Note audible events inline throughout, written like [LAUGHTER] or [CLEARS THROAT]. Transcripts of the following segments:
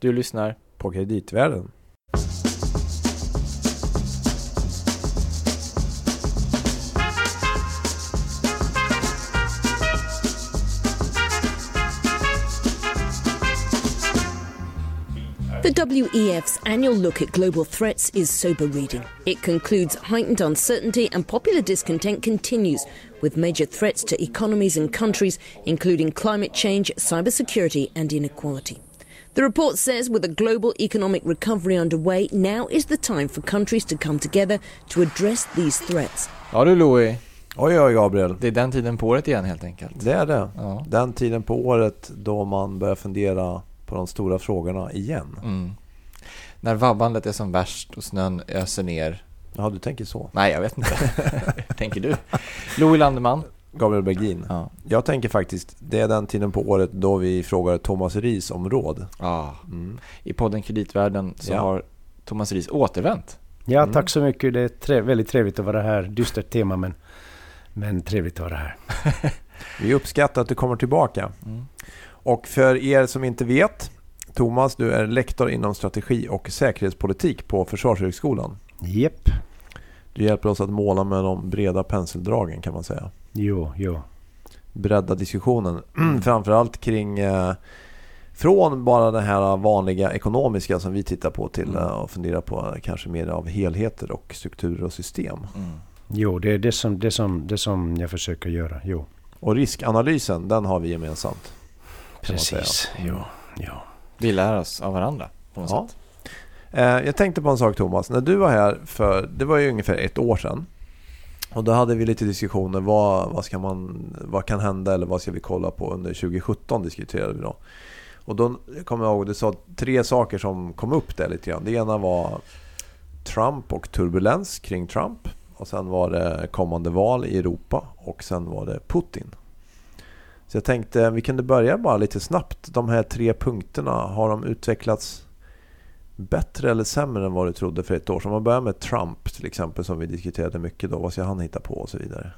Du lyssnar på kreditvärlden. The WEF's annual look at global threats is sober reading. It concludes heightened uncertainty and popular discontent continues, with major threats to economies and countries, including climate change, cybersecurity, and inequality. The report says with a global economic recovery underway, now is the time for countries to come together to address these threats. Ja du Louis, Oj, oj, Gabriel. det är den tiden på året igen helt enkelt. Det är det. Ja. Den tiden på året då man börjar fundera på de stora frågorna igen. Mm. När vabbandet är som värst och snön öser ner. Ja, du tänker så. Nej, jag vet inte. [LAUGHS] Tänker du? Louis Landeman. Gabriel Bergin. Ja. Jag tänker faktiskt, det är den tiden på året då vi frågar Thomas Ris om råd. ja. Mm. I podden Kreditvärlden så Ja. har Thomas Ris återvänt. Ja, Mm. tack så mycket. Det är tre- väldigt trevligt att vara här. Dystert tema, men, men trevligt att vara här. [LAUGHS] Vi uppskattar att du kommer tillbaka. Mm. Och för er som inte vet, Thomas, du är lektor inom strategi och säkerhetspolitik på Försvarshögskolan. Jepp. Du hjälper oss att måla med de breda penseldragen kan man säga. Jo, jo. Bredda diskussionen, framförallt kring eh, från bara det här vanliga ekonomiska som vi tittar på till Mm. eh, att fundera på kanske mer av helheter och strukturer och system. Mm. Jo, det är det som, det, som, det som jag försöker göra. Jo, Och riskanalysen, den har vi gemensamt. precis. Jo, jo. Vi lär oss av varandra på något Ja. sätt. Eh, jag tänkte på en sak Thomas. När du var här för, det var ju ungefär ett år sedan. Och då hade vi lite diskussioner. Vad, vad, ska man, vad kan hända eller vad ska vi kolla på under 2017 diskuterade vi då. Och då kommer jag ihåg, du sa tre saker som kom upp där lite grann. Det ena var Trump och turbulens kring Trump. Och sen var det kommande val i Europa och sen var det Putin. Så jag tänkte vi kunde börja bara lite snabbt. De här tre punkterna, har de utvecklats bättre eller sämre än vad du trodde för ett år sedan? Om man börjar med Trump till exempel som vi diskuterade mycket då. Vad ska han hitta på och så vidare?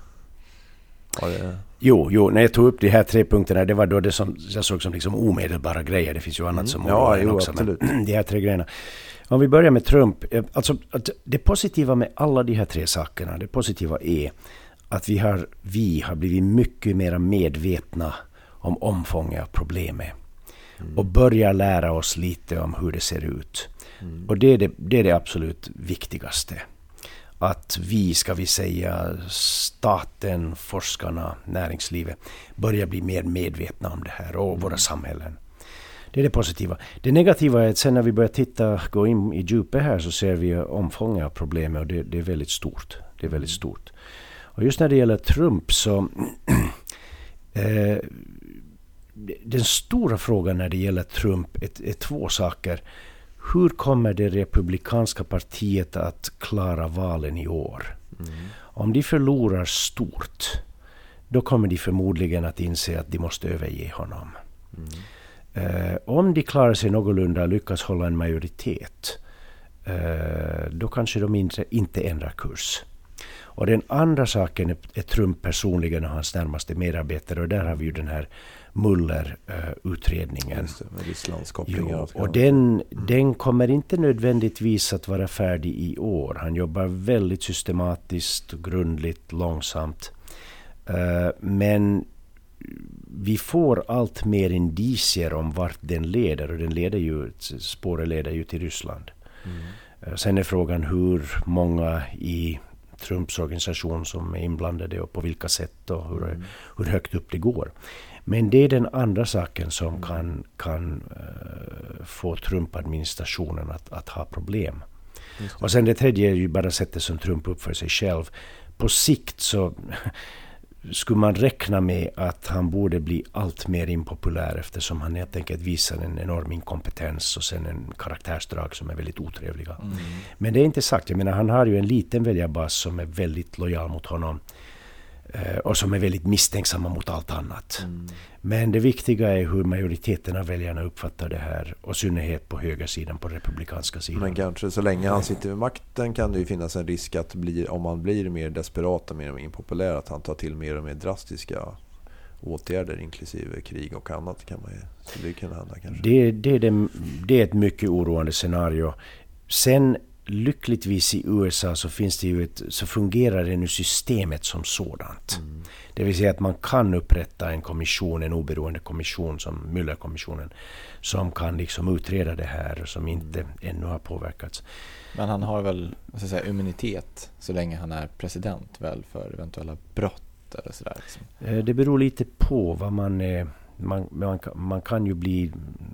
Det... Jo, jo, när jag tog upp de här tre punkterna, det var då det som jag såg som liksom omedelbara grejer. Det finns ju annat som Mm. Ja, oroar en jo, också. men absolut. [CLEARS THROAT] De här tre grejerna. Om vi börjar med Trump. eh, Alltså, det positiva med alla de här tre sakerna, det positiva är att vi har, vi har blivit mycket mer medvetna om omfånget av problemet. Och börjar lära oss lite om hur det ser ut. Och det är det, det är det absolut viktigaste. Att vi, ska vi säga, staten, forskarna, näringslivet börjar bli mer medvetna om det här och våra samhällen. Det är det positiva. Det negativa är att sen när vi börjar titta, gå in i djupet här så ser vi omfånget av problemet och det, det är väldigt stort. Det är väldigt stort. Och just när det gäller Trump så [CLEARS THROAT] eh, den stora frågan när det gäller Trump är, är två saker. Hur kommer det republikanska partiet att klara valen i år? Om de förlorar stort, då kommer de förmodligen att inse att de måste överge honom. Eh, om de klarar sig någorlunda och lyckas hålla en majoritet, eh, då kanske de inte, inte ändrar kurs. Och den andra saken är, är Trump personligen och hans närmaste medarbetare. Och där har vi ju den här Muller-utredningen. Ska och den, den kommer inte nödvändigtvis att vara färdig i år. Han jobbar väldigt systematiskt, grundligt, långsamt. Eh, men vi får allt mer indicier om vart den leder och den leder ju, spåret leder ju till Ryssland. Eh, Sen är frågan hur många i Trumps organisation som är inblandade och på vilka sätt och hur, hur högt upp det går. Men det är den andra saken som kan, kan eh, få Trump-administrationen att, att ha problem. Och sen det tredje är ju bara sättet som Trump uppför sig själv. På sikt så skulle man räkna med att han borde bli allt mer impopulär eftersom han helt enkelt visar en enorm inkompetens och sen en karaktärsdrag som är väldigt otrevliga. Men det är inte sagt. Jag menar, han har ju en liten väljarbas som är väldigt lojal mot honom. Eh, Och som är väldigt misstänksamma mot allt annat. Men det viktiga är hur majoriteten av väljarna uppfattar det här. Och i synnerhet på högersidan, på republikanska sidan. Men kanske så länge han sitter vid makten kan det ju finnas en risk att bli, om man blir mer desperat och mer impopulär att han tar till mer och mer drastiska åtgärder inklusive krig och annat kan man ju, skulle kunna hända kanske. Det, det, det, det är ett mycket oroande scenario. Sen lyckligtvis i USA så, finns det ju ett, så fungerar det nu systemet som sådant. Mm. Det vill säga att man kan upprätta en kommission, en oberoende kommission som Müllerkommissionen, som kan liksom utreda det här som inte mm. ännu har påverkats. Men han har väl vad säga, immunitet så länge han är president väl för eventuella brott eller sådär? Liksom. Eh, det beror lite på vad man är. Man, man, man kan ju bli,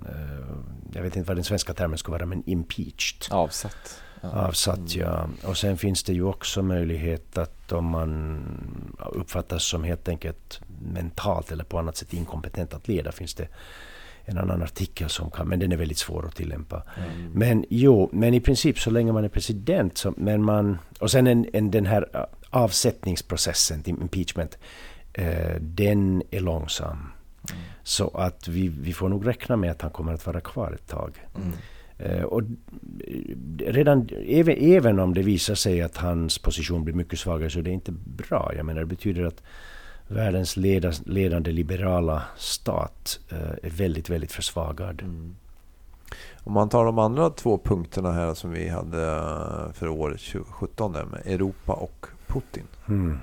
eh, jag vet inte vad den svenska termen ska vara, men impeached. Avsatt. Avsatt ja. Och sen finns det ju också möjlighet att om man uppfattas som helt enkelt mentalt eller på annat sätt inkompetent att leda finns det en annan artikel som kan, men den är väldigt svår att tillämpa. Mm. Men jo, men i princip så länge man är president, så, men man, och sen en, en, den här äh, avsättningsprocessen till impeachment, eh, den är långsam. Mm. Så att vi, vi får nog räkna med att han kommer att vara kvar ett tag. Mm. Eh, och redan, även, även om det visar sig att hans position blir mycket svagare så är det inte bra. Jag menar det betyder att världens ledande liberala stat eh, är väldigt, väldigt försvagad. Mm. Om man tar de andra två punkterna här som vi hade eh, för år 2017 med Europa och Putin. Mm.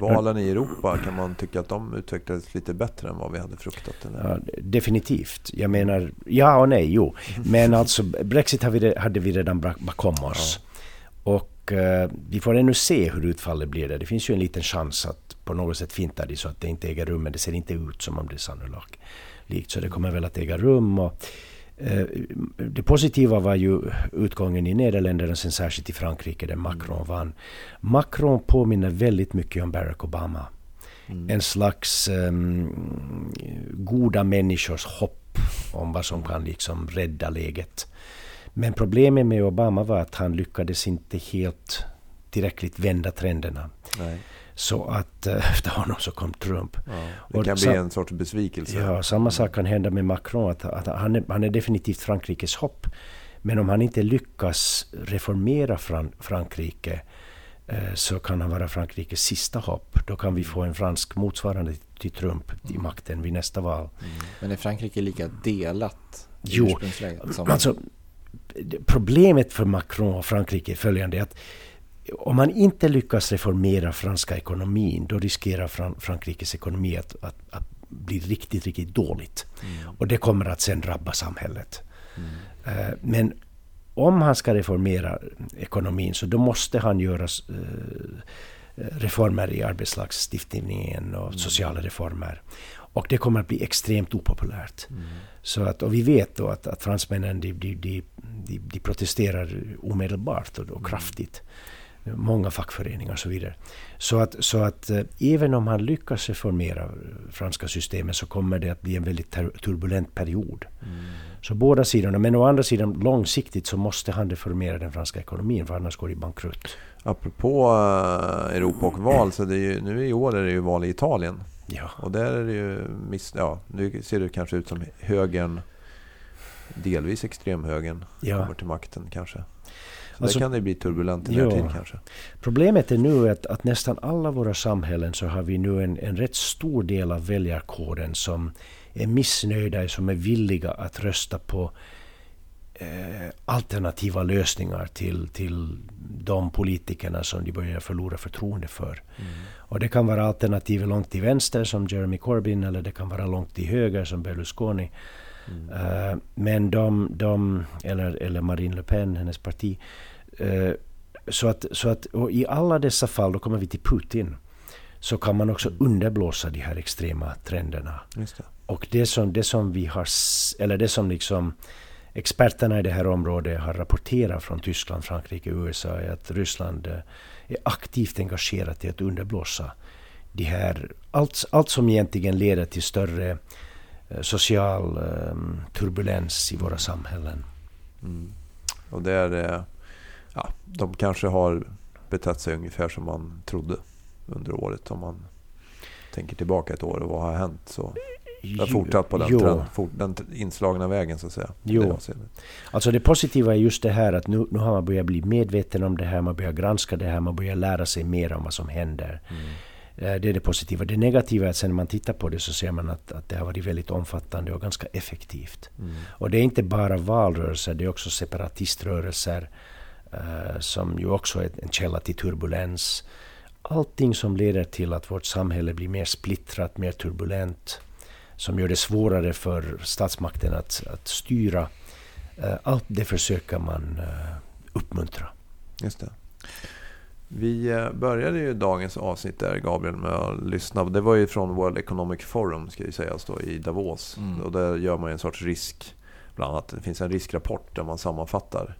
Valen i Europa, kan man tycka att de utvecklades lite bättre än vad vi hade fruktat? Ja, definitivt. Jag menar, ja och nej, jo. Men alltså Brexit hade vi redan bakom oss. Ja. Och eh, vi får ännu se hur utfallet blir. Det. det finns ju en liten chans att på något sätt fintar de så att det inte äger rum, men det ser inte ut som om det är sannolikt. Så det kommer väl att äga rum. Och, det positiva var ju utgången i Nederländerna, sen särskilt i Frankrike där Macron mm. vann. Macron påminner väldigt mycket om Barack Obama. Mm. En slags um, goda människors hopp om vad som kan liksom rädda läget. Men problemet med Obama var att han lyckades inte helt tillräckligt vända trenderna. Nej. Så att eh, [LAUGHS] efter honom så kom Trump. Ja, det kan och bli en sorts besvikelse. Ja, samma sak kan hända med Macron. Att, att han, är, han är definitivt Frankrikes hopp. Men om han inte lyckas reformera Fran Frankrike eh, så kan han vara Frankrikes sista hopp. Då kan vi få en fransk motsvarande till Trump i mm. makten vid nästa val. Mm. Men är Frankrike lika delat? Jo, som... alltså problemet för Macron och Frankrike är följande. Att om man inte lyckas reformera franska ekonomin då riskerar Fran Frankrikes ekonomi att, att, att, bli riktigt, riktigt dåligt. Mm. Och det kommer att sen drabba samhället. Mm. Uh, men om han ska reformera ekonomin så då måste han göra uh, reformer i arbetslagstiftningen och mm. sociala reformer. Och det kommer att bli extremt opopulärt. Mm. Så att, och vi vet då att, att fransmännen de, de, de, de protesterar omedelbart och, och mm. kraftigt många fackföreningar och så vidare. Så att, så att eh, även om han lyckas reformera franska systemet så kommer det att bli en väldigt turbulent period. Mm. Så båda sidorna. Men å andra sidan långsiktigt så måste han reformera den franska ekonomin för annars går det bankrutt. Apropå uh, Europa och val så det är ju, nu i år är det ju val i Italien. Ja. Och där är det ju, miss, ja, nu ser det kanske ut som högern, delvis extremhögern, ja. kommer till makten kanske. Så alltså, där kan det bli turbulent i ja, närtid kanske. Problemet är nu att, att nästan alla våra samhällen så har vi nu en, en rätt stor del av väljarkåren som är missnöjda, som är villiga att rösta på eh, alternativa lösningar till, till de politikerna som de börjar förlora förtroende för. Mm. Och det kan vara alternativ långt till vänster som Jeremy Corbyn eller det kan vara långt till höger som Berlusconi. Mm. Uh, men de, de eller, eller Marine Le Pen, hennes parti. Uh, så att, så att i alla dessa fall, då kommer vi till Putin, så kan man också mm. underblåsa de här extrema trenderna. Det. Och det som, det som vi har, eller det som liksom experterna i det här området har rapporterat från Tyskland, Frankrike och USA är att Ryssland eh, är aktivt engagerat i att underblåsa de här, allt, allt som egentligen leder till större Eh, social um, turbulens i våra samhällen. Mm. Och det är, ja, de kanske har betett sig ungefär som man trodde under året. Om man tänker tillbaka ett år och vad har hänt. Så det har fortsatt på den, trend, fort, den inslagna vägen så att säga. Jo. Det alltså det positiva är just det här att nu, nu har man börjat bli medveten om det här, man börjar granska det här, man börjar lära sig mer om vad som händer. Mm. Det är det positiva. Det negativa är att sen när man tittar på det så ser man att, att det har varit väldigt omfattande och ganska effektivt. Mm. Och det är inte bara valrörelser, det är också separatiströrelser uh, som ju också är en källa till turbulens. Allting som leder till att vårt samhälle blir mer splittrat, mer turbulent, som gör det svårare för statsmakten att, att styra. Uh, allt det försöker man uh, uppmuntra. Just det. Vi eh, började ju dagens avsnitt där Gabriel med att lyssna. Det var ju från World Economic Forum ska ju sägas då, i Davos. Mm. Och där gör man ju en sorts risk. Bland annat det finns en riskrapport där man sammanfattar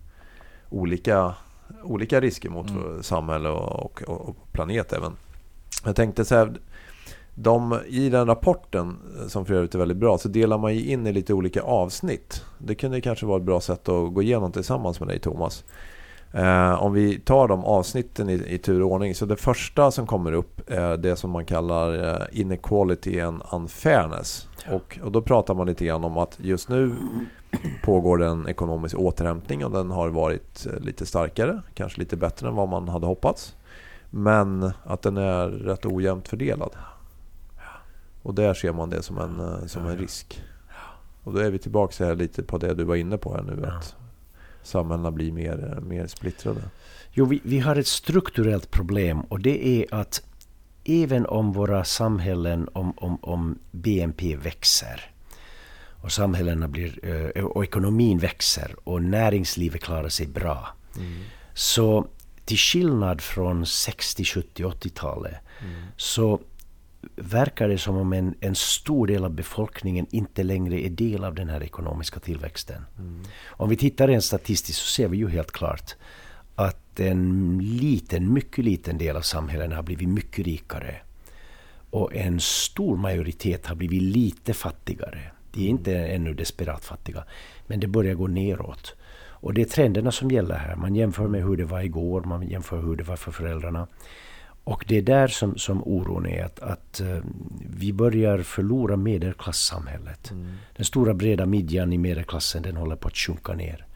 olika, olika risker mot mm. samhälle och, och, och, planet även. Jag tänkte så här. De, I den rapporten, eh, som för övrigt är väldigt bra, så delar man ju in i lite olika avsnitt. Det kunde kanske vara ett bra sätt att gå igenom tillsammans med dig Thomas. Eh, om vi tar de avsnitten i, i tur och ordning. Så det första som kommer upp är det som man kallar eh, inequality and unfairness. Och, och då pratar man lite grann om att just nu pågår det en ekonomisk återhämtning och den har varit eh, lite starkare. Kanske lite bättre än vad man hade hoppats. Men att den är rätt ojämnt fördelad. Och där ser man det som en, eh, som en risk. Och då är vi tillbaka här lite på det du var inne på här nu. Att samhällena blir mer, mer splittrade? Jo, vi, vi har ett strukturellt problem och det är att även om våra samhällen, om, om, om BNP växer och samhällena blir, eh, och ekonomin växer och näringslivet klarar sig bra. Mm. Så till skillnad från 60, 70, 80-talet mm. så verkar det som om en, en stor del av befolkningen inte längre är del av den här ekonomiska tillväxten. Mm. Om vi tittar rent statistiskt så ser vi ju helt klart att en liten, mycket liten del av samhällena har blivit mycket rikare. Och en stor majoritet har blivit lite fattigare. De är inte ännu desperat fattiga, men det börjar gå neråt. Och det är trenderna som gäller här. Man jämför med hur det var igår, man jämför hur det var för föräldrarna. Och det är där som, som oron är, att, att uh, vi börjar förlora medelklassamhället. Mm. Den stora breda midjan i medelklassen den håller på att sjunka ner.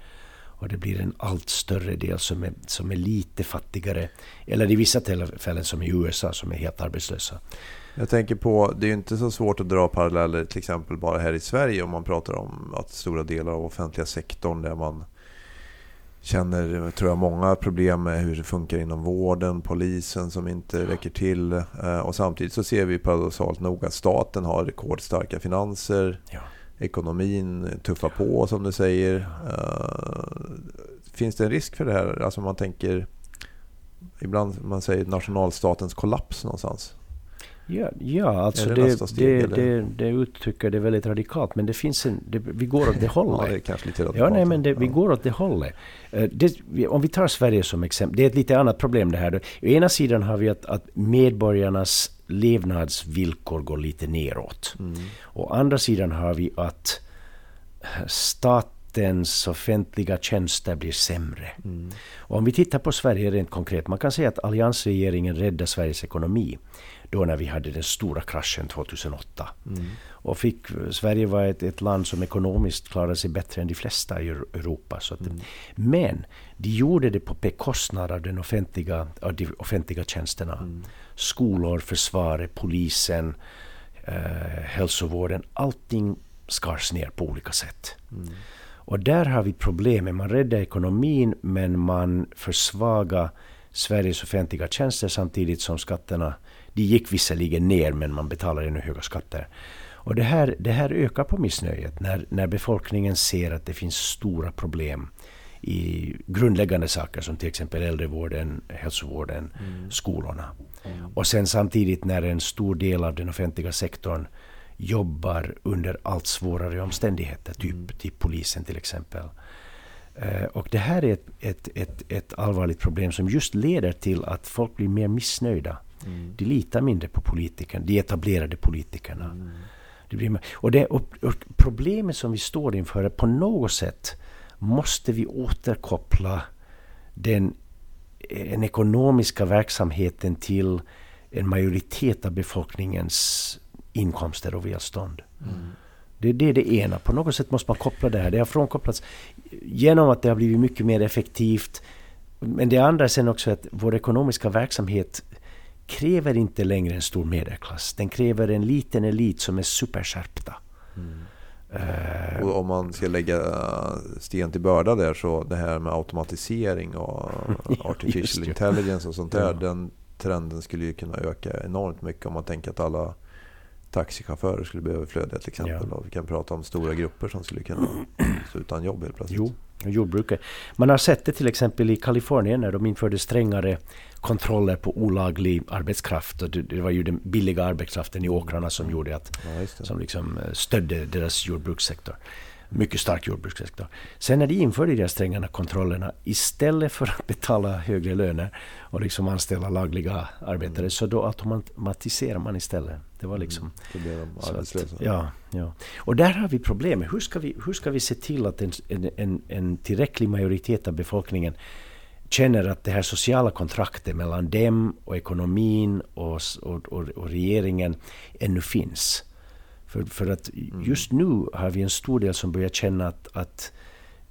Och det blir en allt större del som är, som är lite fattigare. Eller i vissa tillfällen som i USA som är helt arbetslösa. Jag tänker på, det är ju inte så svårt att dra paralleller till exempel bara här i Sverige om man pratar om att stora delar av offentliga sektorn där man känner, tror jag, många problem med hur det funkar inom vården, polisen som inte räcker till. Eh, och samtidigt så ser vi paradoxalt nog att staten har rekordstarka finanser. Ja. Ekonomin tuffar på som du säger. Eh, finns det en risk för det här? Alltså man tänker, ibland man säger nationalstatens kollaps någonstans. Ja, ja alltså det, det, steg, det, det, det, uttrycker det väldigt radikalt. Men det finns en, det, vi går åt det [LAUGHS] hållet. ja, det är kanske lite radikalt. Ja, nej, men det, vi går åt det hållet. Uh, om vi tar Sverige som exempel. Det är ett lite annat problem det här. Å ena sidan har vi att, att medborgarnas levnadsvillkor går lite neråt. Mm. Å andra sidan har vi att statens offentliga tjänster blir sämre. Mm. Och om vi tittar på Sverige rent konkret. Man kan säga att alliansregeringen räddade Sveriges ekonomi då när vi hade den stora kraschen 2008. Mm. Och fick, Sverige var ett, ett, land som ekonomiskt klarade sig bättre än de flesta i Europa. Så att, mm. Men de gjorde det på bekostnad av, den offentliga, av de offentliga tjänsterna. Mm. Skolor, försvaret, polisen, eh, hälsovården. Allting skars ner på olika sätt. Mm. Och där har vi problemet. Man räddade ekonomin men man försvagade Sveriges offentliga tjänster samtidigt som skatterna de gick visserligen ner men man betalar ännu höga skatter. Och det här, det här ökar på missnöjet när, när befolkningen ser att det finns stora problem i grundläggande saker som till exempel äldrevården, hälsovården, mm. skolorna. Mm. Och sen samtidigt när en stor del av den offentliga sektorn jobbar under allt svårare omständigheter, typ, mm. typ polisen till exempel. Uh, och det här är ett, ett, ett, ett allvarligt problem som just leder till att folk blir mer missnöjda. Mm. De litar mindre på politikerna, de etablerade politikerna. Mm. Det blir, och, det, och, och problemet som vi står inför är på något sätt måste vi återkoppla den, den ekonomiska verksamheten till en majoritet av befolkningens inkomster och välstånd. Mm. Det, det är det ena. På något sätt måste man koppla det här. Det har frånkopplats genom att det har blivit mycket mer effektivt. Men det andra är sen också att vår ekonomiska verksamhet kräver inte längre en stor medelklass. Den kräver en liten elit som är superskärpta. Mm. Uh, och om man ska lägga sten till börda där så det här med automatisering och [LAUGHS] artificial intelligence och sånt där. Ja. Den trenden skulle ju kunna öka enormt mycket om man tänker att alla taxichaufförer skulle bli överflödiga till exempel. Ja. Vi kan prata om stora grupper som skulle kunna stå utan jobb helt plötsligt. Jo, jordbruket. Man har sett det till exempel i Kalifornien när de införde strängare kontroller på olaglig arbetskraft. Och det, var ju den billiga arbetskraften i åkrarna som gjorde att ja, som liksom eh, stödde deras jordbrukssektor mycket stark jordbrukssektor. Sen när de införde de här kontrollerna, istället för att betala högre löner och liksom anställa lagliga arbetare, mm. så då automatiserar man istället. Det var liksom... Mm. de arbetslösa. Att, ja, ja. Och där har vi problemet. Hur ska vi, hur ska vi se till att en, en, en tillräcklig majoritet av befolkningen känner att det här sociala kontraktet mellan dem och ekonomin och, och, och, och regeringen ännu finns. För, för att mm. just nu har vi en stor del som börjar känna att, att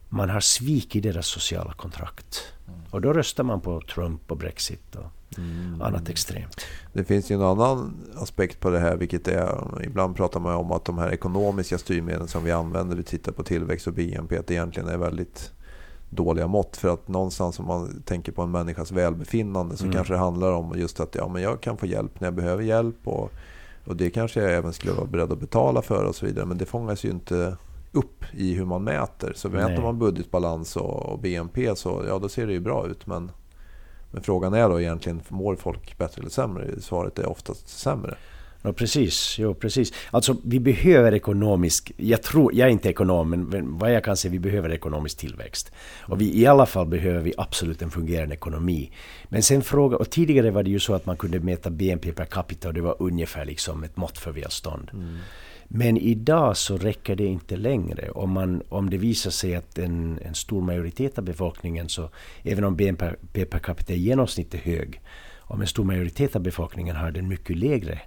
man har svikit deras sociala kontrakt. Mm. Och då röstar man på Trump och Brexit och mm. annat extremt. Det finns ju en annan aspekt på det här, vilket är, ibland pratar man om att de här ekonomiska styrmedlen som vi använder, vi tittar på tillväxt och BNP, att det egentligen är väldigt dåliga mått. För att någonstans om man tänker på en människas välbefinnande så mm. kanske det handlar om just att ja, men jag kan få hjälp när jag behöver hjälp. Och och det kanske jag även skulle vara beredd att betala för och så vidare. Men det fångas ju inte upp i hur man mäter. Så mäter Nej. man budgetbalans och BNP så ja, då ser det ju bra ut. Men, men frågan är då egentligen, mår folk bättre eller sämre? Svaret är oftast sämre. Ja, precis. Jo, precis. Alltså, vi behöver ekonomisk... Jag, tror, jag är inte ekonom, men vad jag kan säga, vi behöver ekonomisk tillväxt. Och vi, i alla fall behöver vi absolut en fungerande ekonomi. Men sen fråga... Och tidigare var det ju så att man kunde mäta BNP per capita och det var ungefär liksom ett mått för välstånd. Mm. Men idag så räcker det inte längre. Om, man, om det visar sig att en, en stor majoritet av befolkningen, så även om BNP per capita i genomsnitt är hög, om en stor majoritet av befolkningen har den mycket lägre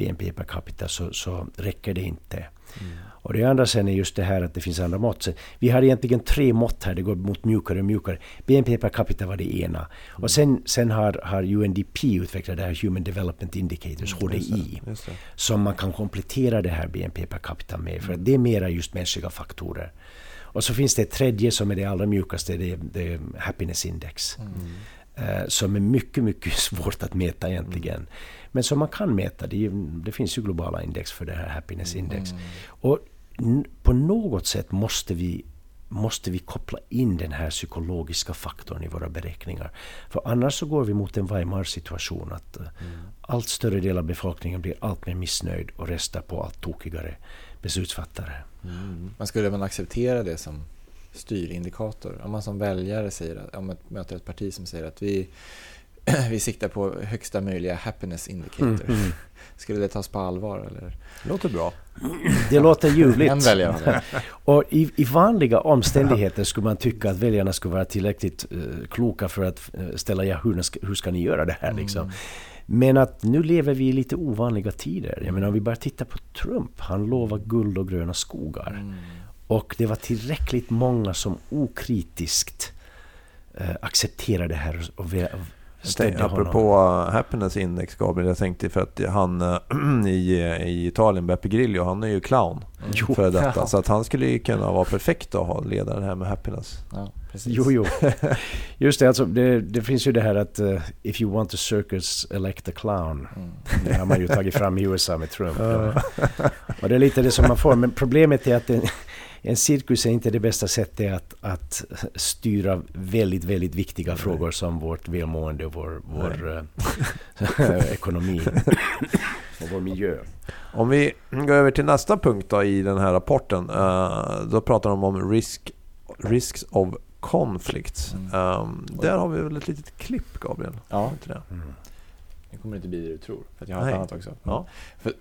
BNP per capita så, så räcker det inte. Mm. Och det andra sen är just det här att det finns andra mått. Så vi har egentligen tre mått här, det går mot mjukare och mjukare. BNP per capita var det ena. Mm. Och sen, sen har, har UNDP utvecklat det här Human Development Indicators, HDI. Just det. Som man kan komplettera det här BNP per capita med. För att det är mera just mänskliga faktorer. Och så finns det ett tredje som är det allra mjukaste, det är, det är Happiness Index. Mm. Uh, som är mycket, mycket [LAUGHS] svårt att mäta egentligen. Mm. Men som man kan mäta. Det, det finns ju globala index för det här happiness index. Mm. Och på något sätt måste vi måste vi koppla in den här psykologiska faktorn i våra beräkningar. För annars så går vi mot en Weimar-situation. Att eh, mm. allt större del av befolkningen blir allt mer missnöjd och röstar på allt tokigare beslutsfattare. Mm. Man skulle man acceptera det som styrindikator? Om man som väljare säger, om man möter ett parti som säger att vi [CLEARS THROAT] vi siktar på högsta möjliga happiness indicator. Mm, mm. [LAUGHS] Skulle det tas på allvar? Eller? Det låter bra. Det låter ljuvligt. [LAUGHS] Och i, i, vanliga omständigheter skulle man tycka att väljarna skulle vara tillräckligt uh, kloka för att uh, ställa ja, hur, hur ska ni göra det här? Liksom. Mm. Men att nu lever vi i lite ovanliga tider. Jag menar om vi bara tittar på Trump. Han lovar guld och gröna skogar. Och det var tillräckligt många som okritiskt uh, accepterade det här och apropå honom. happiness index Gabriel, jag tänkte för att han [CLEARS THROAT] i, i Italien, Beppe Grillo, han är ju clown mm. för detta. Ja. Så att han skulle ju kunna vara perfekt att ha ledare här med happiness. Ja, Jo, jo. [LAUGHS] Just det, alltså, det, det, finns ju det här att uh, if you want a circus, elect a clown. Mm. Det har man ju tagit fram i USA med Trump. Och det är lite det som man får, men problemet är att det, en cirkus är inte det bästa sättet att, att styra väldigt, väldigt viktiga Nej. frågor som vårt välmående och vår, vår äh, [LAUGHS] ekonomi och vår miljö. Om vi går över till nästa punkt då i den här rapporten. Uh, då pratar de om risk, risks of conflicts. Mm. Um, där har vi väl ett litet klipp, Gabriel? Ja. Inte det? Mm. Kommer inte bli det du tror, för jag har Nej. ett annat också. Ja. För,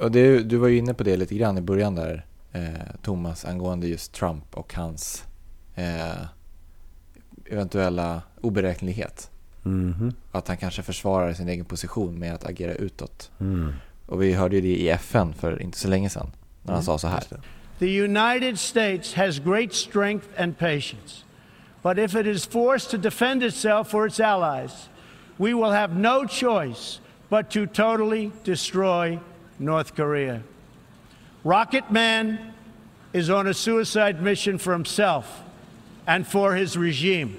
och det, du var ju inne på det lite grann i början där eh, Thomas angående just Trump och hans eh, eventuella oberäknelighet. Mm -hmm. Att han kanske försvarar sin egen position med att agera utåt. Mm. Och vi hörde ju det i FN för inte så länge sedan när han mm. sa så här. The United States has great strength and patience. But if it is forced to defend itself or its allies, we will have no choice but to totally destroy North Korea. Rocket Man is on a suicide mission for himself and for his regime.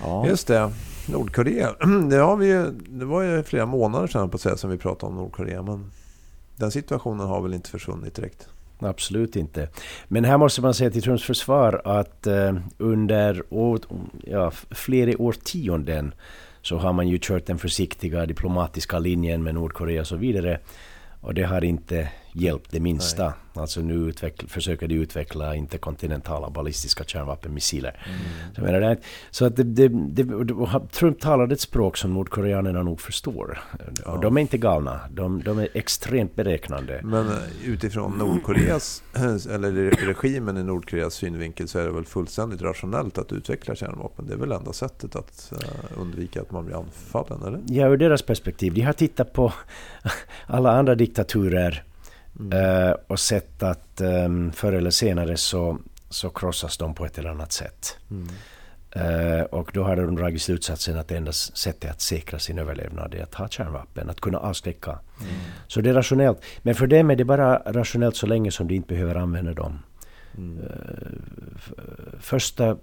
Ja. Just det. Nordkorea. [CLEARS THROAT] Det, har vi ju, det var ju flera månader sedan på sätt som vi pratade om Nordkorea. Men den situationen har väl inte försvunnit direkt. Absolut inte. Men här måste man säga till Trumps försvar att eh, under år, ja, flera årtionden så har man ju kört den försiktiga diplomatiska linjen med Nordkorea och så vidare. Och det har inte hjälpt det minsta. Nej. Alltså nu utveckla, försöker de utveckla interkontinentala ballistiska kärnvapenmissiler. Mm. Så, menar det, så att det, det, det, Trump talade ett språk som nordkoreanerna nog förstår. Ja. Och de är inte galna. De, de, är extremt beräknande. Men eh, utifrån Nordkoreas, [CLEARS THROAT] eller regimen i Nordkoreas synvinkel så är det väl fullständigt rationellt att utveckla kärnvapen. Det är väl enda sättet att eh, undvika att man blir anfallen, eller? Ja, ur deras perspektiv. De har tittat på [LAUGHS] alla andra diktaturer Mm. Uh, och sett att um, förr eller senare så, så krossas de på ett eller annat sätt. Mm. Uh, och då har de dragit slutsatsen att det enda sättet att säkra sin överlevnad är att ha kärnvapen, att kunna avskräcka. Mm. Så det är rationellt. Men för dem är det bara rationellt så länge som de inte behöver använda dem. Uh, första,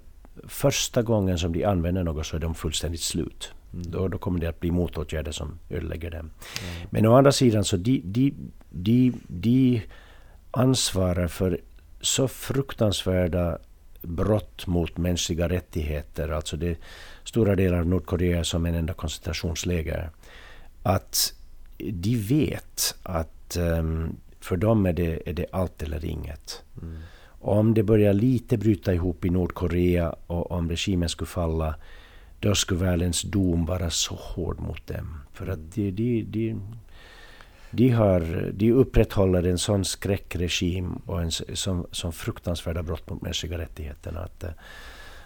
första gången som de använder något så är de fullständigt slut. Då, då kommer det att bli motåtgärder som ödelägger dem. Mm. Men å andra sidan så de, de, de, de ansvarar för så fruktansvärda brott mot mänskliga rättigheter, alltså det stora delar av Nordkorea som en enda koncentrationsläger, att de vet att um, för dem är det, är det allt eller inget. Mm. Om det börjar lite bryta ihop i Nordkorea och om regimen skulle falla, då skulle världens dom vara så hård mot dem. För att de, de, de, de, har, de upprätthåller en sån skräckregim och en sån, sån fruktansvärda brott mot mänskliga rättigheterna. Att,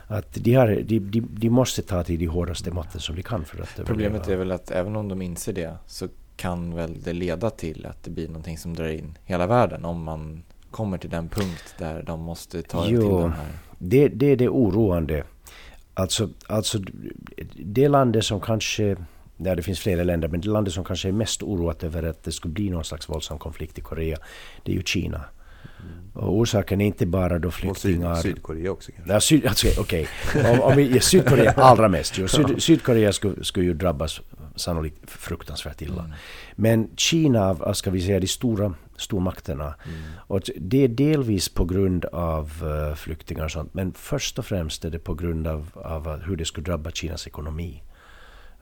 att de, har, de, de, de måste ta till de hårdaste måtten som de kan för att Problemet är väl att även om de inser det så kan väl det leda till att det blir någonting som drar in hela världen om man kommer till den punkt där de måste ta jo, till den här. Det, det är det oroande. Alltså, alltså det landet som kanske, ja det finns flera länder, men det landet som kanske är mest oroat över att det skulle bli någon slags våldsam konflikt i Korea, det är ju Kina. Och orsaken är inte bara då flyktingar... Och syd, Sydkorea också kanske? Ja, syd, alltså, okej. Okay. Om, om vi, Sydkorea allra mest. Ju. Syd, Sydkorea skulle, skulle ju drabbas sannolikt fruktansvärt illa. Mm. Men Kina, ska vi säga de stora stormakterna. Mm. Och det är delvis på grund av uh, flyktingar och sånt, men först och främst är det på grund av, av hur det skulle drabba Kinas ekonomi.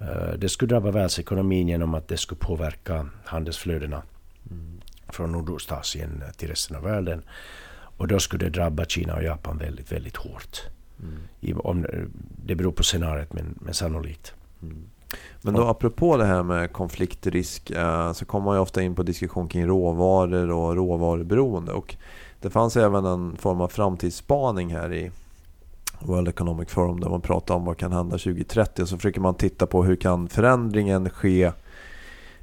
Uh, det skulle drabba världsekonomin genom att det skulle påverka handelsflödena mm. Från Nordostasien till resten av världen. Och då skulle det drabba Kina och Japan väldigt, väldigt hårt. Mm. I, om, det beror på scenariet, men, men sannolikt. Mm. Men då apropå det här med konfliktrisk eh, så kommer man ju ofta in på diskussion kring råvaror och råvaruberoende. Och det fanns även en form av framtidsspaning här i World Economic Forum där man pratar om vad kan hända 2030 och så försöker man titta på hur kan förändringen ske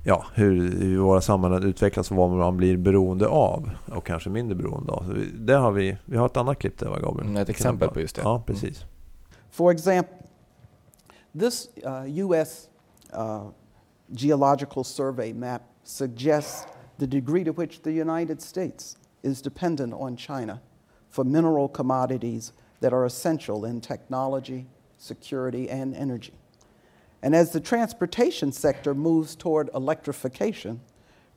ja, hur, hur våra samhällen utvecklas och vad man blir beroende av och kanske mindre beroende av. Så det har vi, vi har ett annat klipp där va Gabriel? Mm, ett exempel på just det. Ja, precis. Mm. For example, This uh, U.S. Uh, geological survey map suggests the degree to which the United States is dependent on China for mineral commodities that are essential in technology, security, and energy. And as the transportation sector moves toward electrification,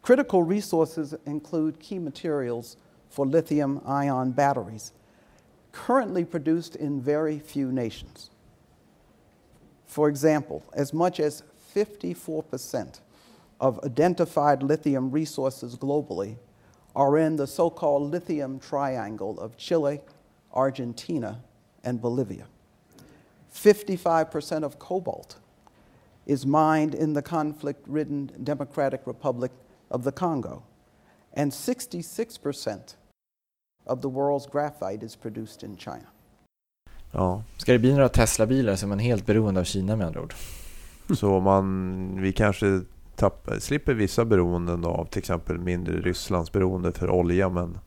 critical resources include key materials for lithium ion batteries, currently produced in very few nations. For example, as much as 54% of identified lithium resources globally are in the so called lithium triangle of Chile, Argentina, and Bolivia. 55% of cobalt is mined in the conflict ridden Democratic Republic of the Congo, and 66% of the world's graphite is produced in China. Ja. Ska det bli några Tesla-bilar så är man helt beroende av Kina med andra ord. Så man, vi kanske tapp, slipper vissa beroenden av till exempel mindre Rysslands beroende för olja men,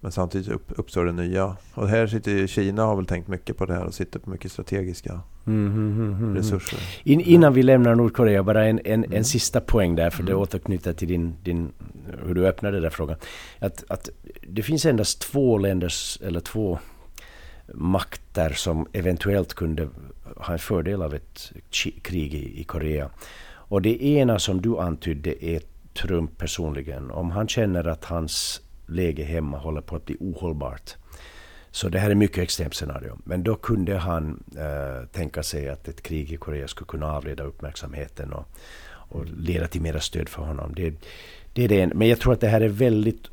men samtidigt upp, uppstår det nya. Och här sitter Kina har väl tänkt mycket på det här och sitter på mycket strategiska mm, mm, mm, resurser. In, innan vi lämnar Nordkorea, bara en, en, en sista poäng där, för det återknyter till din, din, hur du öppnade den där frågan. Att, att det finns endast två länders, eller två makter som eventuellt kunde ha en fördel av ett krig i, i Korea. Och det ena som du antydde är Trump personligen. Om han känner att hans läge hemma håller på att bli ohållbart. Så det här är mycket extremt scenario. Men då kunde han äh, tänka sig att ett krig i Korea skulle kunna avleda uppmärksamheten och, och leda till mera stöd för honom. Det, det är det. Men jag tror att det här är väldigt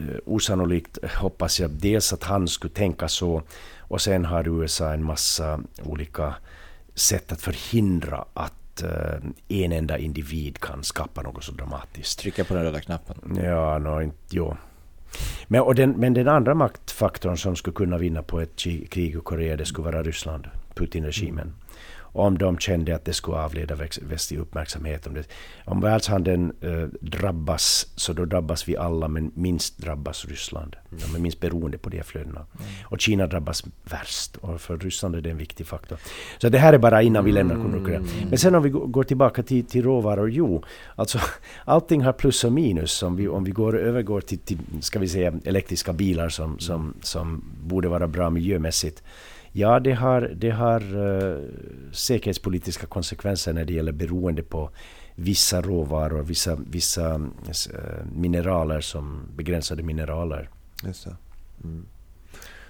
uh, osannolikt, hoppas jag. Dels att han skulle tänka så och sen har USA en massa olika sätt att förhindra att uh, en enda individ kan skapa något så dramatiskt. Trycka på den röda knappen. Ja, no, inte, jo. Men, och den, men den andra maktfaktorn som skulle kunna vinna på ett krig i Korea, det skulle vara Ryssland, Putin-regimen om de kände att det skulle avleda västlig uppmärksamhet. Om, det, om världshandeln eh, drabbas, så då drabbas vi alla, men minst drabbas Ryssland. Mm. De är minst beroende på de flödena. Mm. Och Kina drabbas värst, och för Ryssland är det en viktig faktor. Så det här är bara innan vi lämnar Nordkorea. Mm. Men sen om vi går tillbaka till, till råvaror, jo, alltså [LAUGHS] allting har plus och minus. Om vi, om vi går, övergår till, till ska vi säga, elektriska bilar som, som, som borde vara bra miljömässigt, Ja, det har, det har uh, säkerhetspolitiska konsekvenser när det gäller beroende på vissa råvaror, vissa, vissa uh, mineraler som begränsade mineraler. Just det. Mm.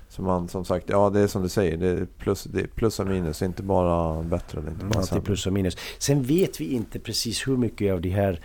Så man som sagt, ja det är som du säger, det är plus, det är plus och minus, inte bara bättre. Är inte bara Alltid plus och minus. Sen vet vi inte precis hur mycket av de här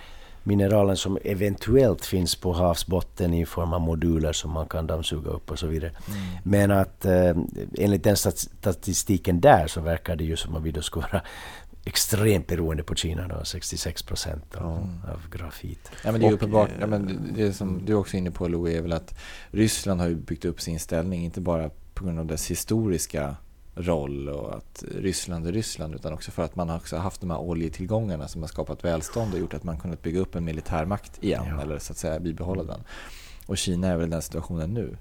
mineralen som eventuellt finns på havsbotten i form av moduler som man kan dammsuga upp och så vidare. Mm. Men att eh, enligt den statistiken där så verkar det ju som att vi då skulle vara [LAUGHS] extremt beroende på Kina då, 66 procent av, mm. av grafit. Ja, men det är uppenbart, ja, men det som du är också inne på Louis är väl att Ryssland har byggt upp sin ställning, inte bara på grund av dess historiska roll och att Ryssland är Ryssland utan också för att man har också haft de här oljetillgångarna som har skapat välstånd och gjort att man kunnat bygga upp en militärmakt igen ja. eller så att säga bibehålla den. Och Kina är väl den situationen nu.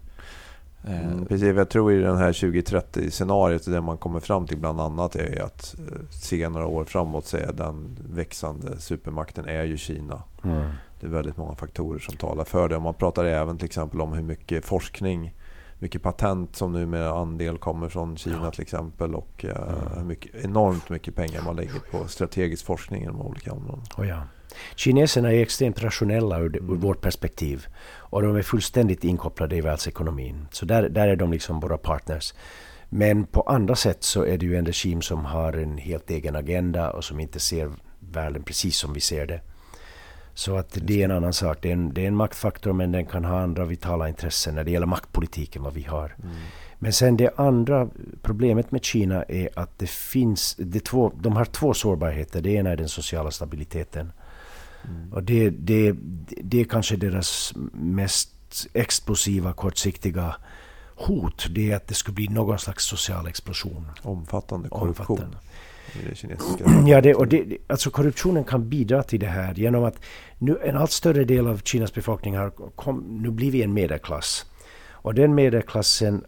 Eh, mm, precis, jag tror i den här 2030-scenariot det man kommer fram till bland annat är att eh, se några år framåt så är den växande supermakten är ju Kina. Mm. Det är väldigt många faktorer som talar för det. Och man pratar även till exempel om hur mycket forskning mycket patent som numera andel kommer från Kina ja. till exempel och uh, mycket, enormt mycket pengar man lägger på strategisk forskning inom olika områden. Oh ja. Kineserna är extremt rationella ur, mm. ur vårt perspektiv och de är fullständigt inkopplade i världsekonomin. Så där, där är de liksom våra partners. Men på andra sätt så är det ju en regim som har en helt egen agenda och som inte ser världen precis som vi ser det. Så att det är en annan sak. Det är en, det är en maktfaktor men den kan ha andra vitala intressen när det gäller maktpolitiken vad vi har. Mm. Men sen det andra problemet med Kina är att det finns, det två, de har två sårbarheter. Det ena är den sociala stabiliteten. Mm. Och det, det, det är kanske deras mest explosiva, kortsiktiga hot. Det är att det skulle bli någon slags social explosion. Omfattande korruption. Omfattande det kinesiska [CLEARS THROAT] Ja, det, och det, alltså korruptionen kan bidra till det här genom att nu en allt större del av Kinas befolkning har kom, nu blivit en medelklass. Och den medelklassen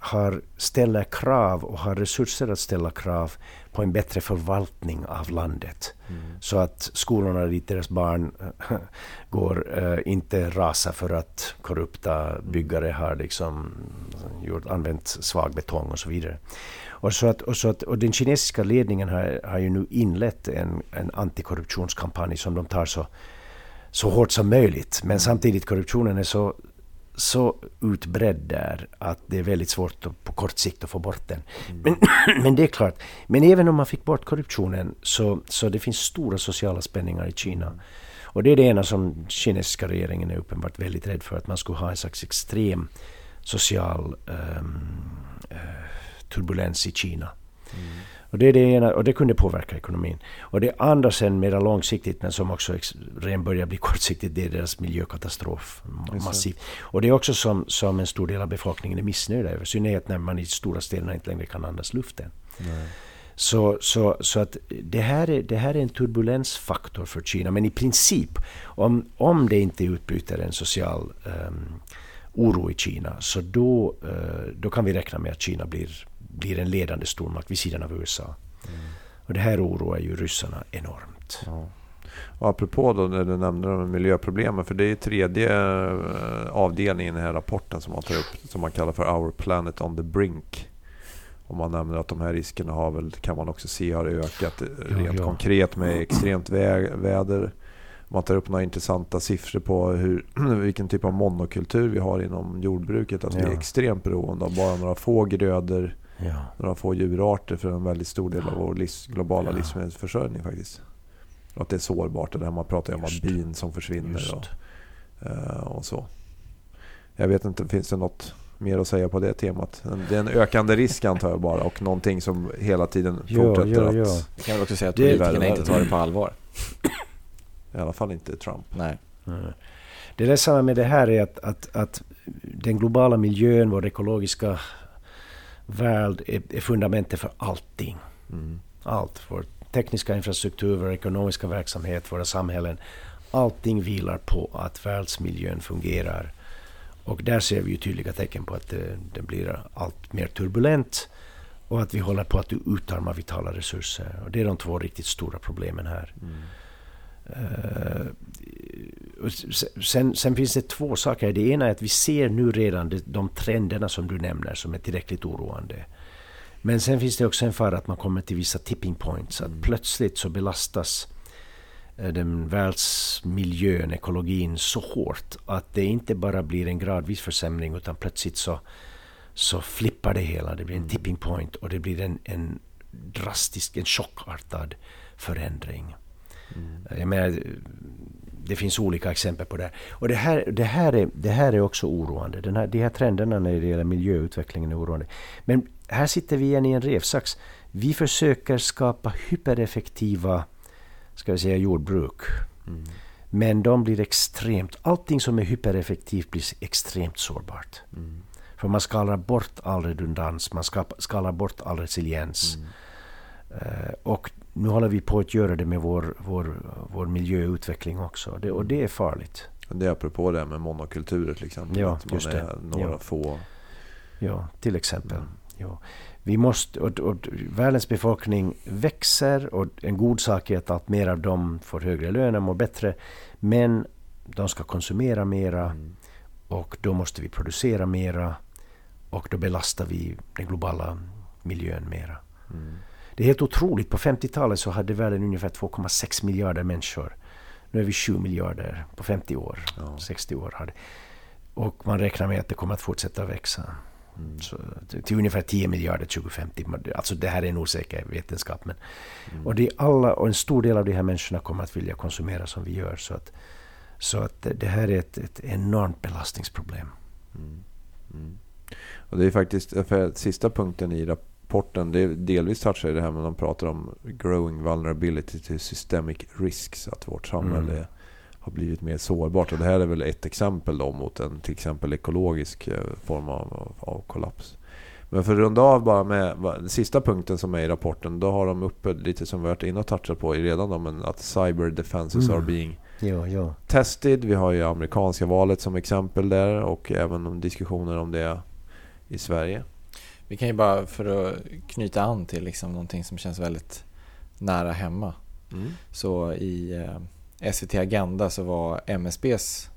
har, ställer krav och har resurser att ställa krav på en bättre förvaltning av landet. Mm. Så att skolorna dit deras barn [LAUGHS] går uh, inte rasar för att korrupta byggare har liksom gjort, använt svag betong och så vidare. Och, så att, och, så att, och den kinesiska ledningen har, har ju nu inlett en, en antikorruptionskampanj som de tar så, så hårt som möjligt. Men samtidigt korruptionen är så, så utbredd där att det är väldigt svårt att, på kort sikt att få bort den. Mm. Men, [CLEARS THROAT] men det är klart, men även om man fick bort korruptionen så, så det finns stora sociala spänningar i Kina. Och det är det ena som kinesiska regeringen är uppenbart väldigt rädd för, att man skulle ha en slags extrem social um, uh, turbulens i Kina. Mm. Och, det är det ena, och det kunde påverka ekonomin. Och det andra sen mera långsiktigt men som också redan börjar bli [LAUGHS] kortsiktigt det är deras miljökatastrof. Massiv. Och det är också som, som en stor del av befolkningen är missnöjd över. I synnerhet när man i stora städerna inte längre kan andas luften. Nej. Så, så, så att det här, är, det här är en turbulensfaktor för Kina. Men i princip, om, om det inte utbryter en social um, oro i Kina, så då, uh, då kan vi räkna med att Kina blir blir en ledande stormakt vid sidan av USA. Mm. Och det här oroar ju ryssarna enormt. Ja. Och apropå då när du nämnde de miljöproblemen, för det är tredje eh, avdelningen i den här rapporten som man tar upp, som man kallar för Our Planet on the Brink. Och man nämner att de här riskerna har väl, kan man också se har ökat rent ja. konkret med extremt vä väder. Man tar upp några intressanta siffror på hur, [CLEARS THROAT] vilken typ av monokultur vi har inom jordbruket. Att ja. vi är extremt beroende av bara några få grödor, ja. några få djurarter för en väldigt stor del av vår livs, globala livsmedelsförsörjning faktiskt. Och att det är sårbart. Det där man pratar om att bin som försvinner och, eh, och, så. Jag vet inte, finns det något mer att säga på det temat? Det är en ökande risk antar jag bara och någonting som hela tiden fortsätter ja, ja, ja. att... Jag kan väl också säga att politikerna inte tar det på allvar. [COUGHS] I alla fall inte Trump. Nej. Det ledsamma med det här är att, att, att den globala miljön, vår ekologiska värld är, är fundamentet för allting. Mm. Allt. Vår tekniska infrastruktur, vår ekonomiska verksamhet, våra samhällen. Allting vilar på att världsmiljön fungerar. Och där ser vi ju tydliga tecken på att det, det blir allt mer turbulent och att vi håller på att utarma vitala resurser. Och det är de två riktigt stora problemen här. Mm. Uh, sen, sen, finns det två saker. Det ena är att vi ser nu redan de, de trenderna som du nämner som är tillräckligt oroande. Men sen finns det också en fara att man kommer till vissa tipping points. Att mm. plötsligt så belastas eh, den världsmiljön, ekologin så hårt att det inte bara blir en gradvis försämring utan plötsligt så, så flippar det hela. Det blir en mm. tipping point och det blir en, en drastisk, en chockartad förändring. Mm. Jag menar, det finns olika exempel på det. Och det här, det här, är, det här är också oroande. Den här, de här trenderna när det gäller miljöutvecklingen är oroande. Men här sitter vi igen i en revsax. Vi försöker skapa hypereffektiva ska vi säga, jordbruk. Mm. Men de blir extremt... Allting som är hypereffektivt blir extremt sårbart. Mm. För man skalar bort all redundans, man skalar bort all resiliens. Mm. Uh, och nu håller vi på att göra det med vår, vår, vår miljöutveckling också. Det, och det är farligt. Det är apropå det med monokulturer till exempel. Ja, att man just det. är några ja. få. Ja, till exempel. Mm. Ja. Vi måste, och, och, världens befolkning växer och en god sak är att allt mer av dem får högre löner, och mår bättre. Men de ska konsumera mera mm. och då måste vi producera mera och då belastar vi den globala miljön mera. Mm. Det är helt otroligt. På 50-talet så hade världen ungefär 2,6 miljarder människor. Nu är vi 7 miljarder på 50 år. Ja. 60 år. Hade. Och man räknar med att det kommer att fortsätta växa. Mm. Så, till ungefär 10 miljarder 2050. Alltså det här är en osäker vetenskap. Men, mm. Och, det är alla, och en stor del av de här människorna kommer att vilja konsumera som vi gör. Så att, så att det här är ett, ett enormt belastningsproblem. Mm. mm. Och det är faktiskt för sista punkten i rapporten. Det delvis touchar det här med de pratar om growing vulnerability to systemic risks. Att vårt samhälle mm har blivit mer sårbart. Och det här är väl ett exempel då mot en till exempel ekologisk eh, form av, av kollaps. Men för att runda av bara med den sista punkten som är i rapporten. Då har de uppe lite som vi varit inne och touchat på redan. Då, men att cyber defenses mm. are being jo, jo. tested. Vi har ju amerikanska valet som exempel där. Och även diskussioner om det i Sverige. Vi kan ju bara för att knyta an till liksom någonting som känns väldigt nära hemma. Mm. Så i eh, SVT Agenda så var MSBs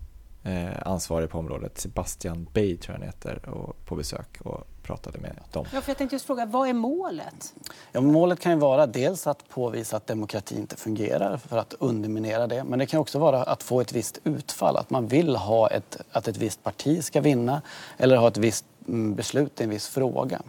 eh, ansvarig på området, Sebastian Bay tror jag han heter, och, på besök och pratade med dem. Ja, för jag tänkte just fråga, vad är målet? Ja, målet kan ju vara dels att påvisa att demokrati inte fungerar för att underminera det. Men det kan också vara att få ett visst utfall, att man vill ha ett, att ett visst parti ska vinna eller ha ett visst mm, beslut i en viss fråga.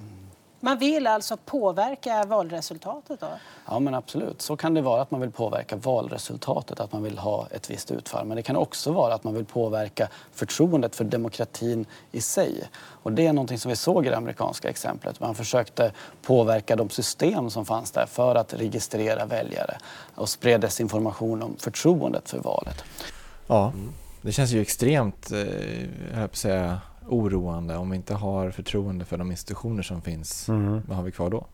Man vill alltså påverka valresultatet då? Ja men absolut, så kan det vara att man vill påverka valresultatet, att man vill ha ett visst utfall. Men det kan också vara att man vill påverka förtroendet för demokratin i sig. Och det är någonting som vi såg i det amerikanska exemplet. Man försökte påverka de system som fanns där för att registrera väljare och spred desinformation om förtroendet för valet. Ja, det känns ju extremt, eh, jag på säga, oroande om vi inte har förtroende för de institutioner som finns. Mm. Vad har vi kvar då?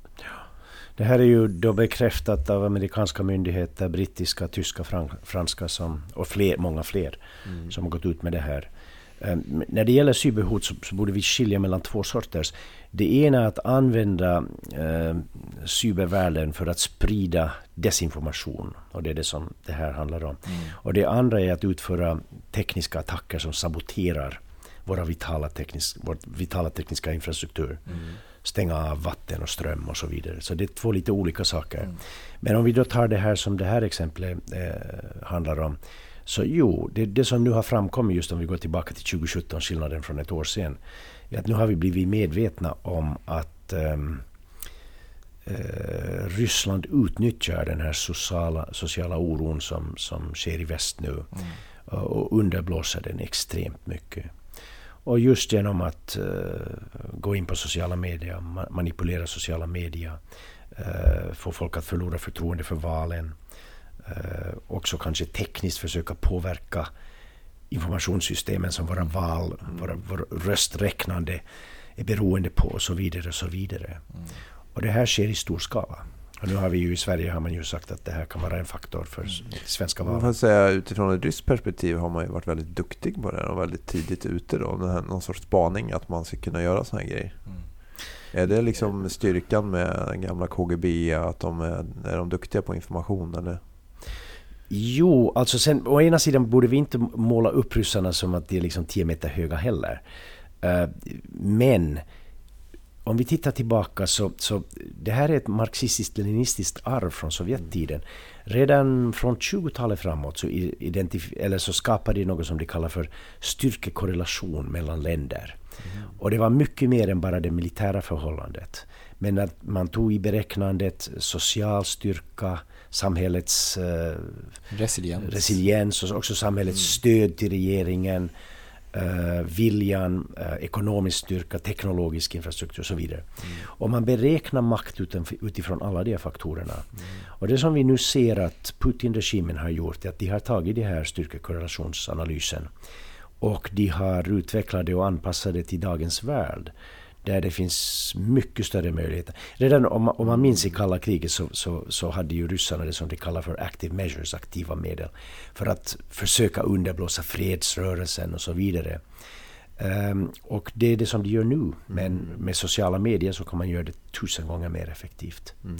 Det här är ju då bekräftat av amerikanska myndigheter, brittiska, tyska, franska som, och fler, många fler mm. som har gått ut med det här. Um, när det gäller cyberhot så, så, borde vi skilja mellan två sorters. Det ena är att använda uh, cybervärlden för att sprida desinformation. Och det är det som det här handlar om. Mm. Och det andra är att utföra tekniska attacker som saboterar våra vitala, teknisk, vår vitala tekniska infrastruktur. Mm. Stänga av vatten och ström och så vidare. Så det är två lite olika saker. Mm. Men om vi då tar det här som det här exemplet eh, handlar om. Så jo, det, det som nu har framkommit just om vi går tillbaka till 2017, skillnaden från ett år sedan. Är att nu har vi blivit medvetna om att um, eh, Ryssland utnyttjar den här sociala, sociala oron som, som sker i väst nu. Mm. Och underblåser den extremt mycket. Och just genom att uh, gå in på sociala medier, manipulera sociala medier, uh, få folk att förlora förtroende för valen. Uh, också kanske tekniskt försöka påverka informationssystemen som våra val, våra, vår rösträknande är beroende på och så vidare. Och så vidare. Mm. Och det här sker i stor skala. Och nu har vi ju i Sverige har man ju sagt att det här kan vara en faktor för svenska val. Man säga utifrån ett ryskt perspektiv har man ju varit väldigt duktig på det och väldigt tidigt ute då. någon sorts spaning att man ska kunna göra sådana här grejer. Mm. Är det liksom styrkan med den gamla KGB att de är, är de duktiga på information eller? Jo, alltså sen å ena sidan borde vi inte måla upp ryssarna som att de är liksom 10 meter höga heller. Uh, men om vi tittar tillbaka så, så det här är ett marxistiskt-leninistiskt arv från Sovjettiden. Redan från 20-talet framåt så, eller så skapade de något som de kallar för styrkekorrelation mellan länder. Mm. Och det var mycket mer än bara det militära förhållandet. Men att man tog i beräknandet social styrka, samhällets eh, resiliens. resiliens och också samhällets mm. stöd till regeringen eh, viljan, eh, ekonomisk styrka, teknologisk infrastruktur och så vidare. Mm. Och man beräknar makt utifrån alla de här faktorerna. Mm. Och det som vi nu ser att Putin-regimen har gjort är att de har tagit den här styrkekorrelationsanalysen och de har utvecklat det och anpassat det till dagens värld där det finns mycket större möjligheter. Redan om, om man minns i kalla kriget så, så, så hade ju ryssarna det som de kallar för active measures, aktiva medel, för att försöka underblåsa fredsrörelsen och så vidare. Um, och det är det som de gör nu, men med sociala medier så kan man göra det tusen gånger mer effektivt. Mm.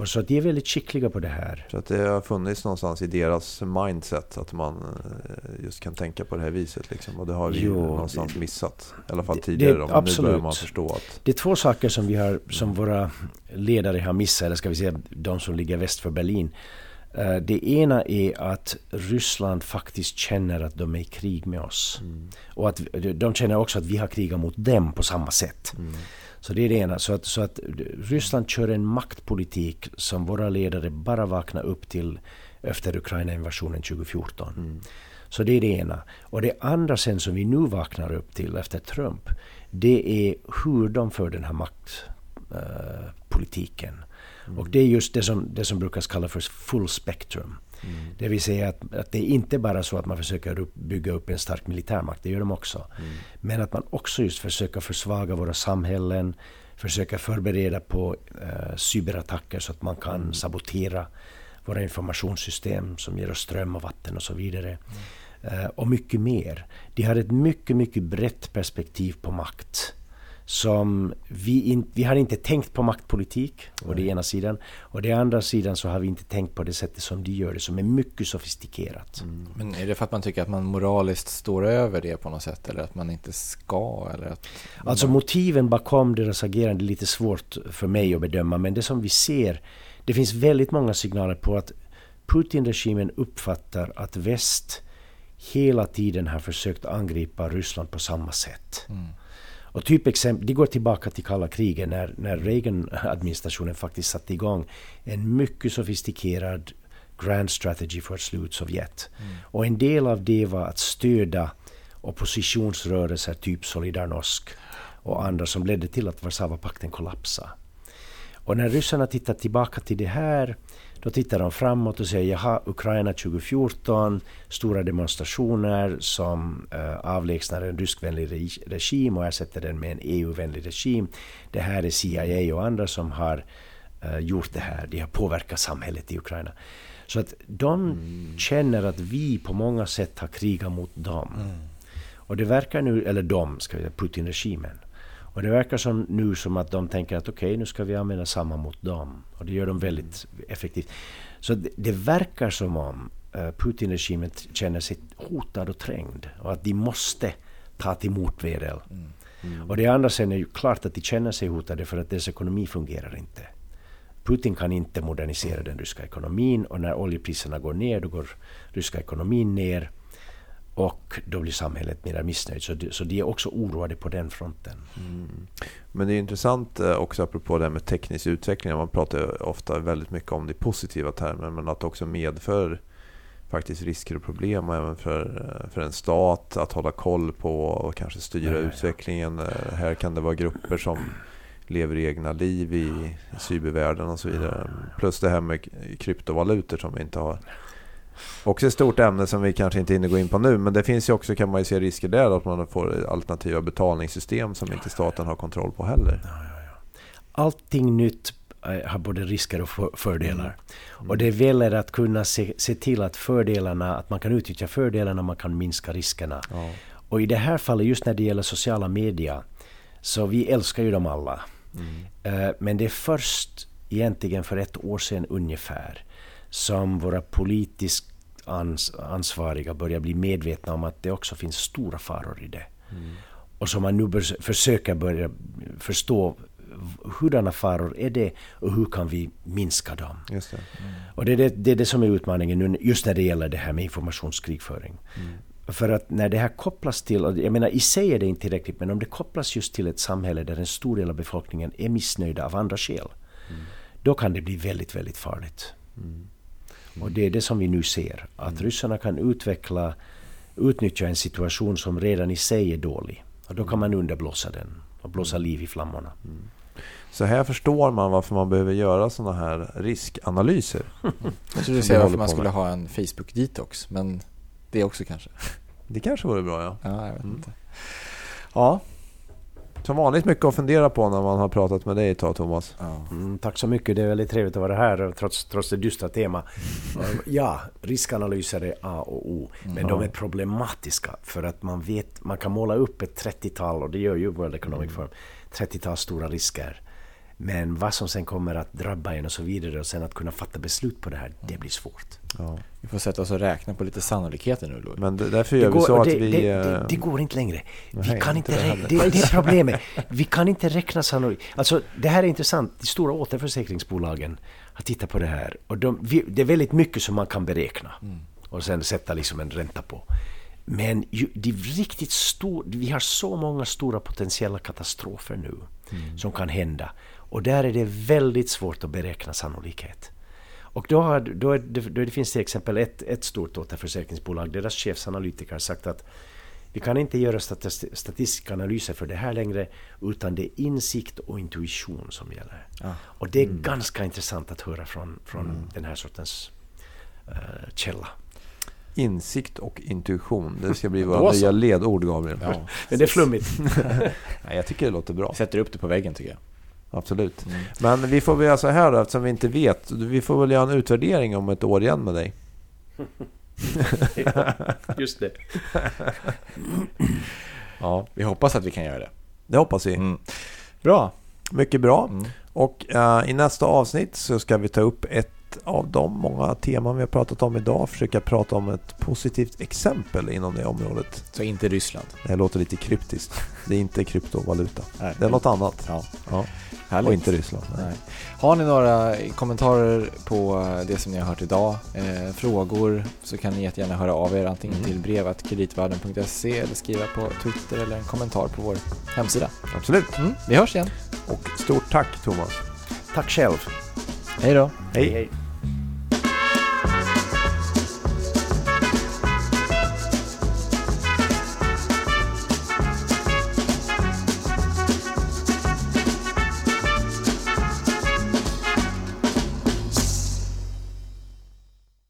Och så de är väldigt skickliga på det här. Så att det har funnits någonstans i deras mindset att man eh, just kan tänka på det här viset. Liksom. Och det har vi jo, någonstans missat. I alla fall tidigare. Det, absolut. Nu börjar man förstå att... Det är två saker som, vi har, som våra ledare har missat, eller ska vi säga de som ligger väst för Berlin. Eh, det ena är att Ryssland faktiskt känner att de är i krig med oss. Mm. Och att de känner också att vi har krigat mot dem på samma sätt. Mm. Så det är det ena. Så att, så att Ryssland kör en maktpolitik som våra ledare bara vaknar upp till efter Ukraina-invasionen 2014. Mm. Så det är det ena. Och det andra sen som vi nu vaknar upp till efter Trump, det är hur de för den här maktpolitiken. Uh, mm. Och det är just det som, det som brukar kallas för full spectrum. Mm. Det vill säga att, att det är inte bara så att man försöker upp, bygga upp en stark militärmakt, det gör de också. Mm. Men att man också just försöker försvaga våra samhällen, försöka förbereda på uh, cyberattacker så att man kan mm. sabotera våra informationssystem som ger oss ström och vatten och så vidare. Uh, och mycket mer. De har ett mycket, mycket brett perspektiv på makt som vi, in, vi har inte tänkt på maktpolitik, å det ena sidan. Och det andra sidan så har vi inte tänkt på det sättet som de gör det, som är mycket sofistikerat. Mm. Men är det för att man tycker att man moraliskt står över det på något sätt, eller att man inte ska? Eller att alltså motiven bakom deras agerande är lite svårt för mig att bedöma, men det som vi ser, det finns väldigt många signaler på att Putin-regimen uppfattar att väst hela tiden har försökt angripa Ryssland på samma sätt. Mm. Och typexempel, de går tillbaka till kalla kriget när, när Reagan-administrationen faktiskt satte igång en mycket sofistikerad grand strategy för att slå ut Sovjet. Mm. Och en del av det var att stödja oppositionsrörelser typ Solidarnosc och andra som ledde till att Warszawapakten kollapsade. Och när ryssarna tittar tillbaka till det här då tittar de framåt och säger jaha, Ukraina 2014, stora demonstrationer som uh, avlägsnar en ryskvänlig regim och ersätter den med en EU-vänlig regim. Det här är CIA och andra som har uh, gjort det här. De har påverkat samhället i Ukraina. Så att de mm. känner att vi på många sätt har krigat mot dem. Mm. Och det verkar nu, eller de, ska vi säga, Putin-regimen. Och det verkar som nu som att de tänker att okej, okay, nu ska vi använda samma mot dem. Och det gör de väldigt effektivt. Så det, det verkar som om uh, Putin-regimen känner sig hotad och trängd. Och att de måste ta till motmedel. Mm. Mm. Och det andra sen är ju klart att de känner sig hotade för att deras ekonomi fungerar inte. Putin kan inte modernisera den ryska ekonomin och när oljepriserna går ner då går ryska ekonomin ner och då blir samhället mer missnöjt. Så, så de är också oroade på den fronten. Mm. Men det är intressant eh, också apropå det här med teknisk utveckling. Man pratar ofta väldigt mycket om det positiva termer men att det också medför faktiskt risker och problem även för, eh, för en stat att hålla koll på och kanske styra ja, ja, utvecklingen. Eh, här kan det vara grupper som lever egna liv i cybervärlden och så vidare. Plus det här med kryptovalutor som vi inte har Också ett stort ämne som vi kanske inte hinner gå in på nu. Men det finns ju också, kan man ju se risker där, att man får alternativa betalningssystem som inte staten har kontroll på heller. Allting nytt eh, har både risker och fördelar. Mm. Och det gäller att kunna se, se till att fördelarna, att man kan utnyttja fördelarna, man kan minska riskerna. Ja. Och i det här fallet, just när det gäller sociala medier, så vi älskar ju dem alla. Mm. Men det är först egentligen för ett år sedan ungefär som våra politiskt ans ansvariga börjar bli medvetna om att det också finns stora faror i det. Mm. Och som man nu försöker börja förstå hurdana faror är det och hur kan vi minska dem? Det. Mm. Och det är det, det är det, som är utmaningen nu just när det gäller det här med informationskrigföring. Mm. För att när det här kopplas till, jag menar i sig är det inte tillräckligt, men om det kopplas just till ett samhälle där en stor del av befolkningen är missnöjda av andra skäl, mm. då kan det bli väldigt, väldigt farligt. Mm. Och det är det som vi nu ser, att mm. ryssarna kan utveckla, utnyttja en situation som redan i sig är dålig. Och då kan man underblåsa den och blåsa mm. liv i flammorna. Mm. Så här förstår man varför man behöver göra sådana här riskanalyser. [LAUGHS] Jag trodde du säga varför man skulle ha en Facebook-detox, men det också kanske. Det kanske vore bra ja. Ja, jag vet mm. inte. Ja. Som vanligt mycket att fundera på när man har pratat med dig ett tag Thomas. Ja. Mm, tack så mycket, det är väldigt trevligt att vara här trots, trots det dystra tema. Mm. [LAUGHS] Ja, riskanalyser är A och O, men mm. de är problematiska för att man vet, man kan måla upp ett 30-tal, och det gör ju World Economic mm. Forum, 30-tal stora risker. Men vad som sen kommer att drabba en och så vidare och sen att kunna fatta beslut på det här, det blir svårt. Ja. Vi får sätta oss och räkna på lite sannolikheter nu Louis. Men därför gör det vi går, så att det, vi... Det, det, eh, det, går inte längre. Vi kan inte, inte det, det, är [LAUGHS] problemet. Vi kan inte räkna sannolikt. Alltså det här är intressant. De stora återförsäkringsbolagen har tittat på det här. Och de, det är väldigt mycket som man kan beräkna. Mm. Och sen sätta liksom en ränta på. Men ju, det är riktigt stor, vi har så många stora potentiella katastrofer nu mm. som kan hända. Och där är det väldigt svårt att beräkna sannolikhet. Och då, har, då, är det, då det finns till exempel ett, ett stort återförsäkringsbolag, deras chefsanalytiker har sagt att vi kan inte göra statistiska analyser för det här längre, utan det är insikt och intuition som gäller. Ah. Och det är mm. ganska intressant att höra från, från mm. den här sortens uh, källa. Insikt och intuition, det ska bli [LAUGHS] våra nya ledord Gabriel. Ja. Men det är flummigt. [LAUGHS] Nej, jag tycker det låter bra. Sätter upp det på väggen tycker jag. Absolut. Mm. Men vi får väl göra så här då, eftersom vi inte vet. Vi får väl göra en utvärdering om ett år igen med dig. [LAUGHS] Just det. [LAUGHS] ja, vi hoppas att vi kan göra det. Det hoppas vi. Mm. Bra. Mycket bra. Mm. Och uh, i nästa avsnitt så ska vi ta upp ett av de många teman vi har pratat om idag. Försöka prata om ett positivt exempel inom det området. Så inte Ryssland? Det låter lite kryptiskt. Det är inte kryptovaluta. [LAUGHS] Nej. Det är något annat. Ja. ja. Härligt. Och inte Ryssland. Nej. Har ni några kommentarer på det som ni har hört idag, eh, frågor, så kan ni jättegärna höra av er antingen mm. till brevatkreditvarden.se eller skriva på Twitter eller en kommentar på vår hemsida. Absolut. Mm. Vi hörs igen. Och stort tack Thomas. Tack själv. Hej då. hej. hej.